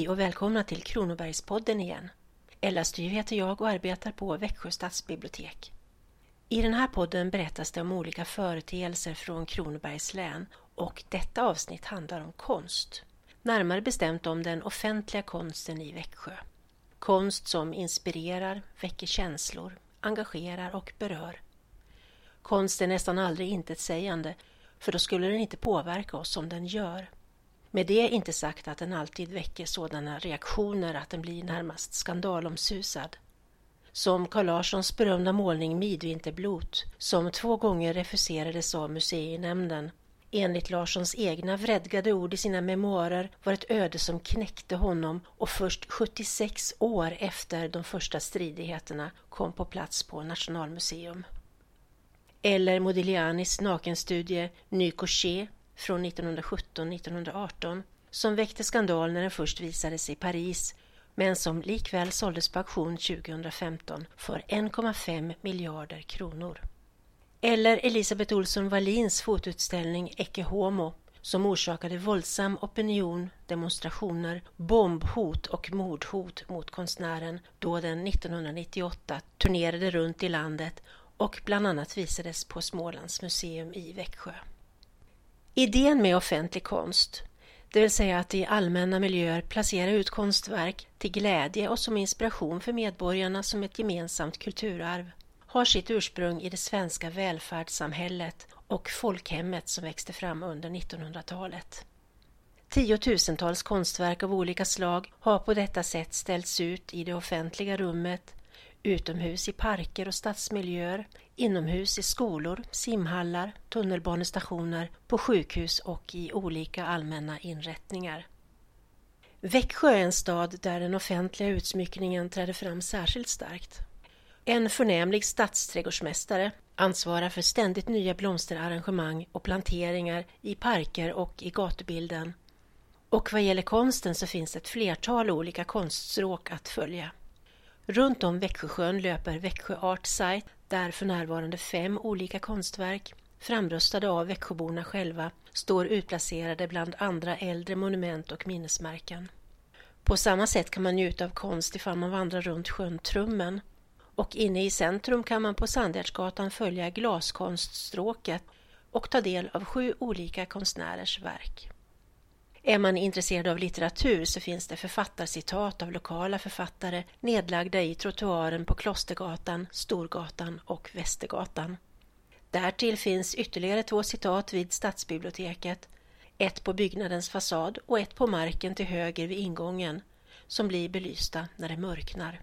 Hej och välkomna till Kronobergspodden igen. Ella Styv heter jag och arbetar på Växjö stadsbibliotek. I den här podden berättas det om olika företeelser från Kronobergs län och detta avsnitt handlar om konst. Närmare bestämt om den offentliga konsten i Växjö. Konst som inspirerar, väcker känslor, engagerar och berör. Konst är nästan aldrig intetsägande för då skulle den inte påverka oss som den gör. Med det inte sagt att den alltid väcker sådana reaktioner att den blir närmast skandalomsusad. Som Carl Larssons berömda målning Midvinterblot, som två gånger refuserades av museinämnden. Enligt Larssons egna vredgade ord i sina memoarer var ett öde som knäckte honom och först 76 år efter de första stridigheterna kom på plats på Nationalmuseum. Eller Modiglianis nakenstudie Ny Couché från 1917-1918 som väckte skandal när den först visades i Paris men som likväl såldes på auktion 2015 för 1,5 miljarder kronor. Eller Elisabeth Olsson Wallins fotoutställning Ecce Homo som orsakade våldsam opinion, demonstrationer, bombhot och mordhot mot konstnären då den 1998 turnerade runt i landet och bland annat visades på Smålands museum i Växjö. Idén med offentlig konst, det vill säga att i allmänna miljöer placera ut konstverk till glädje och som inspiration för medborgarna som ett gemensamt kulturarv, har sitt ursprung i det svenska välfärdssamhället och folkhemmet som växte fram under 1900-talet. Tiotusentals konstverk av olika slag har på detta sätt ställts ut i det offentliga rummet utomhus i parker och stadsmiljöer, inomhus i skolor, simhallar, tunnelbanestationer, på sjukhus och i olika allmänna inrättningar. Växjö är en stad där den offentliga utsmyckningen träder fram särskilt starkt. En förnämlig stadsträdgårdsmästare ansvarar för ständigt nya blomsterarrangemang och planteringar i parker och i gatubilden. Och vad gäller konsten så finns ett flertal olika konststråk att följa. Runt om Växjösjön löper Växjö Art Site där för närvarande fem olika konstverk, framröstade av Växjöborna själva, står utplacerade bland andra äldre monument och minnesmärken. På samma sätt kan man njuta av konst ifall man vandrar runt sjön Trummen. Och inne i centrum kan man på Sandgärdsgatan följa glaskonststråket och ta del av sju olika konstnärers verk. Är man intresserad av litteratur så finns det författarcitat av lokala författare nedlagda i trottoaren på Klostergatan, Storgatan och Västergatan. Därtill finns ytterligare två citat vid stadsbiblioteket, ett på byggnadens fasad och ett på marken till höger vid ingången, som blir belysta när det mörknar.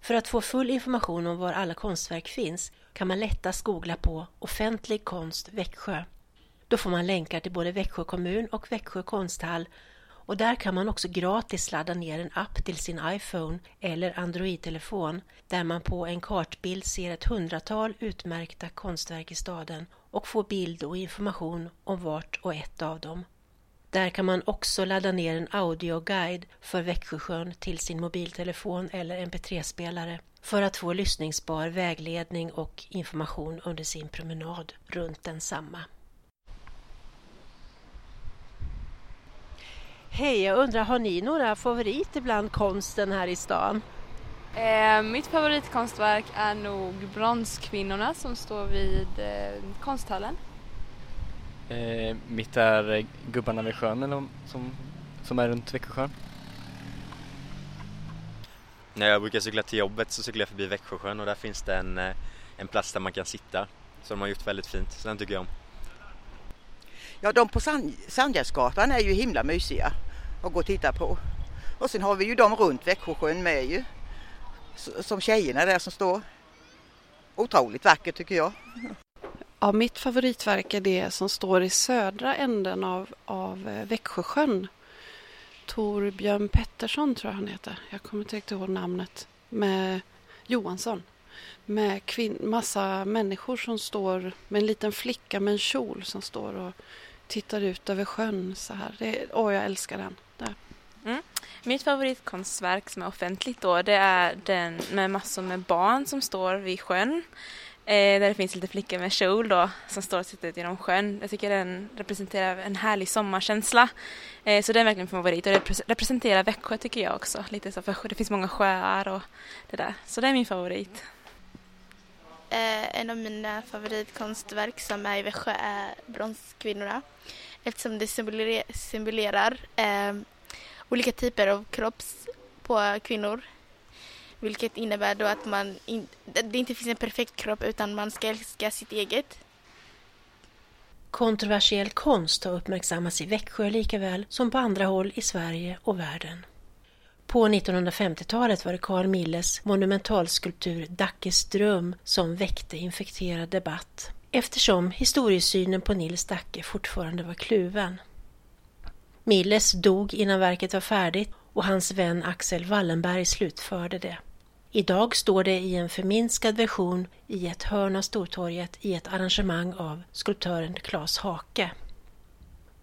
För att få full information om var alla konstverk finns kan man lättast googla på Offentlig konst Växjö då får man länkar till både Växjö kommun och Växjö konsthall och där kan man också gratis ladda ner en app till sin iPhone eller Android-telefon där man på en kartbild ser ett hundratal utmärkta konstverk i staden och får bild och information om vart och ett av dem. Där kan man också ladda ner en audioguide för Växjösjön till sin mobiltelefon eller mp3-spelare för att få lyssningsbar vägledning och information under sin promenad runt densamma. Hej, jag undrar, har ni några favoriter bland konsten här i stan? Eh, mitt favoritkonstverk är nog Bronskvinnorna som står vid eh, konsthallen. Eh, mitt är Gubbarna vid sjön eller, som, som är runt Växjösjön. När jag brukar cykla till jobbet så cyklar jag förbi Växjösjön och där finns det en, eh, en plats där man kan sitta. Så de har gjort väldigt fint, så den tycker jag om. Ja, de på Sand Sandgärdsgatan är ju himla mysiga att gå och titta på. Och sen har vi ju de runt Växjösjön med ju. Som tjejerna där som står. Otroligt vackert tycker jag. Ja, mitt favoritverk är det som står i södra änden av, av eh, Växjösjön. Torbjörn Pettersson tror jag han heter. Jag kommer inte riktigt ihåg namnet. Med Johansson. Med kvin- massa människor som står med en liten flicka med en kjol som står och tittar ut över sjön så här. Det, åh, jag älskar den. Mm. Mitt favoritkonstverk som är offentligt då, det är den med massor med barn som står vid sjön. Eh, där det finns lite flickor med kjol då som står och tittar ut genom sjön. Jag tycker den representerar en härlig sommarkänsla. Eh, så det är verkligen min favorit och det representerar Växjö tycker jag också. Lite så, för det finns många sjöar och det där. Så det är min favorit. Eh, en av mina favoritkonstverk som är i Växjö är Bronskvinnorna eftersom det symbolerar eh, olika typer av kropps på kvinnor. Vilket innebär då att man in, det inte finns en perfekt kropp utan man ska älska sitt eget. Kontroversiell konst har uppmärksammats i Växjö likaväl som på andra håll i Sverige och världen. På 1950-talet var det Carl Milles monumentalskulptur Dackes dröm som väckte infekterad debatt eftersom historiesynen på Nils Dacke fortfarande var kluven. Milles dog innan verket var färdigt och hans vän Axel Wallenberg slutförde det. Idag står det i en förminskad version i ett hörn av Stortorget i ett arrangemang av skulptören Claes Hake.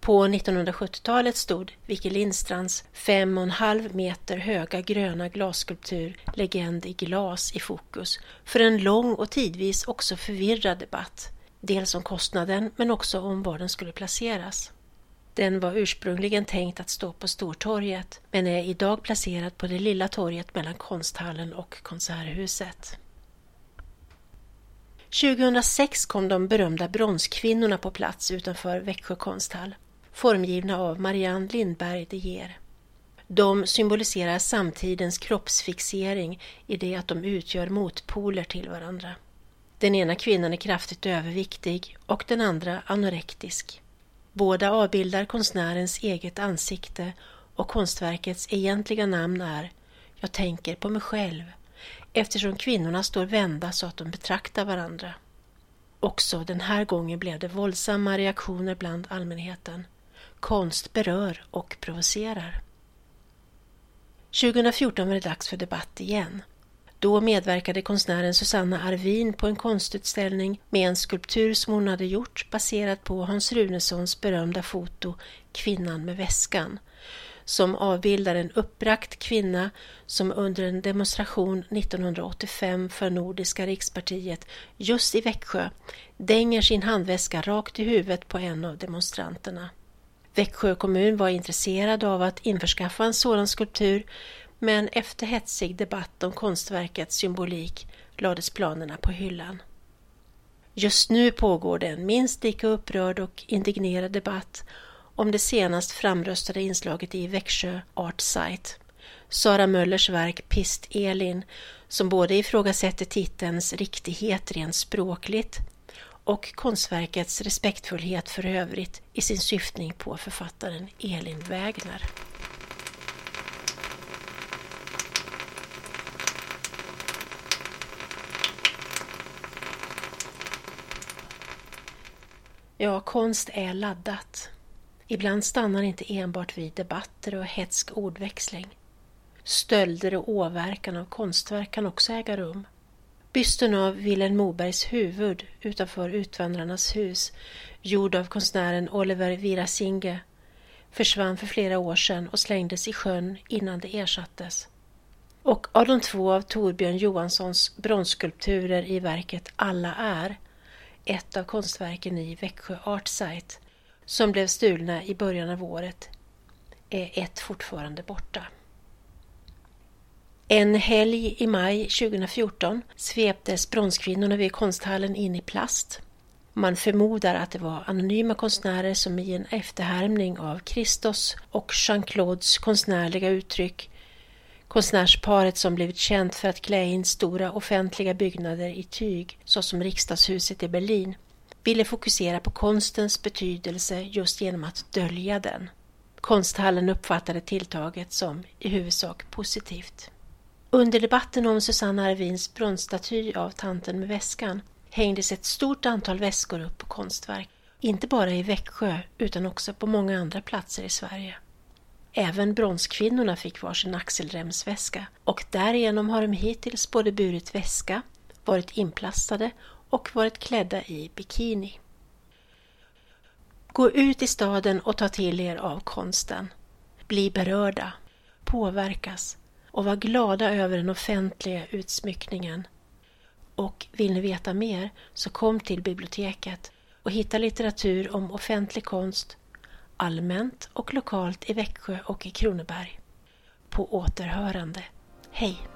På 1970-talet stod Vicky Lindstrands 5,5 meter höga gröna glasskulptur Legend i glas i fokus för en lång och tidvis också förvirrad debatt. Dels om kostnaden men också om var den skulle placeras. Den var ursprungligen tänkt att stå på Stortorget men är idag placerad på det lilla torget mellan Konsthallen och Konserthuset. 2006 kom de berömda bronskvinnorna på plats utanför Växjö konsthall, formgivna av Marianne Lindberg de Geer. De symboliserar samtidens kroppsfixering i det att de utgör motpoler till varandra. Den ena kvinnan är kraftigt överviktig och den andra anorektisk. Båda avbildar konstnärens eget ansikte och konstverkets egentliga namn är Jag tänker på mig själv eftersom kvinnorna står vända så att de betraktar varandra. Också den här gången blev det våldsamma reaktioner bland allmänheten. Konst berör och provocerar. 2014 var det dags för debatt igen. Då medverkade konstnären Susanna Arvin på en konstutställning med en skulptur som hon hade gjort baserad på Hans Runessons berömda foto Kvinnan med väskan som avbildar en uppbrakt kvinna som under en demonstration 1985 för Nordiska rikspartiet just i Växjö dänger sin handväska rakt i huvudet på en av demonstranterna. Växjö kommun var intresserad av att införskaffa en sådan skulptur men efter hetsig debatt om konstverkets symbolik lades planerna på hyllan. Just nu pågår det en minst lika upprörd och indignerad debatt om det senast framröstade inslaget i Växjö Art Site, Sara Möllers verk Pist Elin, som både ifrågasätter titelns riktighet rent språkligt och konstverkets respektfullhet för övrigt i sin syftning på författaren Elin Wägner. Ja, konst är laddat. Ibland stannar inte enbart vid debatter och hetsk ordväxling. Stölder och åverkan av konstverk kan också äga rum. Bysten av Vilhelm Mobergs huvud utanför Utvandrarnas hus, gjord av konstnären Oliver Virasinge, försvann för flera år sedan och slängdes i sjön innan det ersattes. Och av de två av Torbjörn Johanssons bronsskulpturer i verket Alla är ett av konstverken i Växjö Art Site som blev stulna i början av året är ett fortfarande borta. En helg i maj 2014 sveptes bronskvinnorna vid konsthallen in i plast. Man förmodar att det var anonyma konstnärer som i en efterhärmning av Christos och Jean-Claudes konstnärliga uttryck Konstnärsparet som blivit känt för att klä in stora offentliga byggnader i tyg, såsom riksdagshuset i Berlin, ville fokusera på konstens betydelse just genom att dölja den. Konsthallen uppfattade tilltaget som i huvudsak positivt. Under debatten om Susanna Arvins bronsstaty av tanten med väskan hängdes ett stort antal väskor upp på konstverk, inte bara i Växjö utan också på många andra platser i Sverige. Även bronskvinnorna fick varsin axelremsväska och därigenom har de hittills både burit väska, varit inplastade och varit klädda i bikini. Gå ut i staden och ta till er av konsten. Bli berörda, påverkas och var glada över den offentliga utsmyckningen. Och vill ni veta mer så kom till biblioteket och hitta litteratur om offentlig konst allmänt och lokalt i Växjö och i Kronoberg. På återhörande. Hej!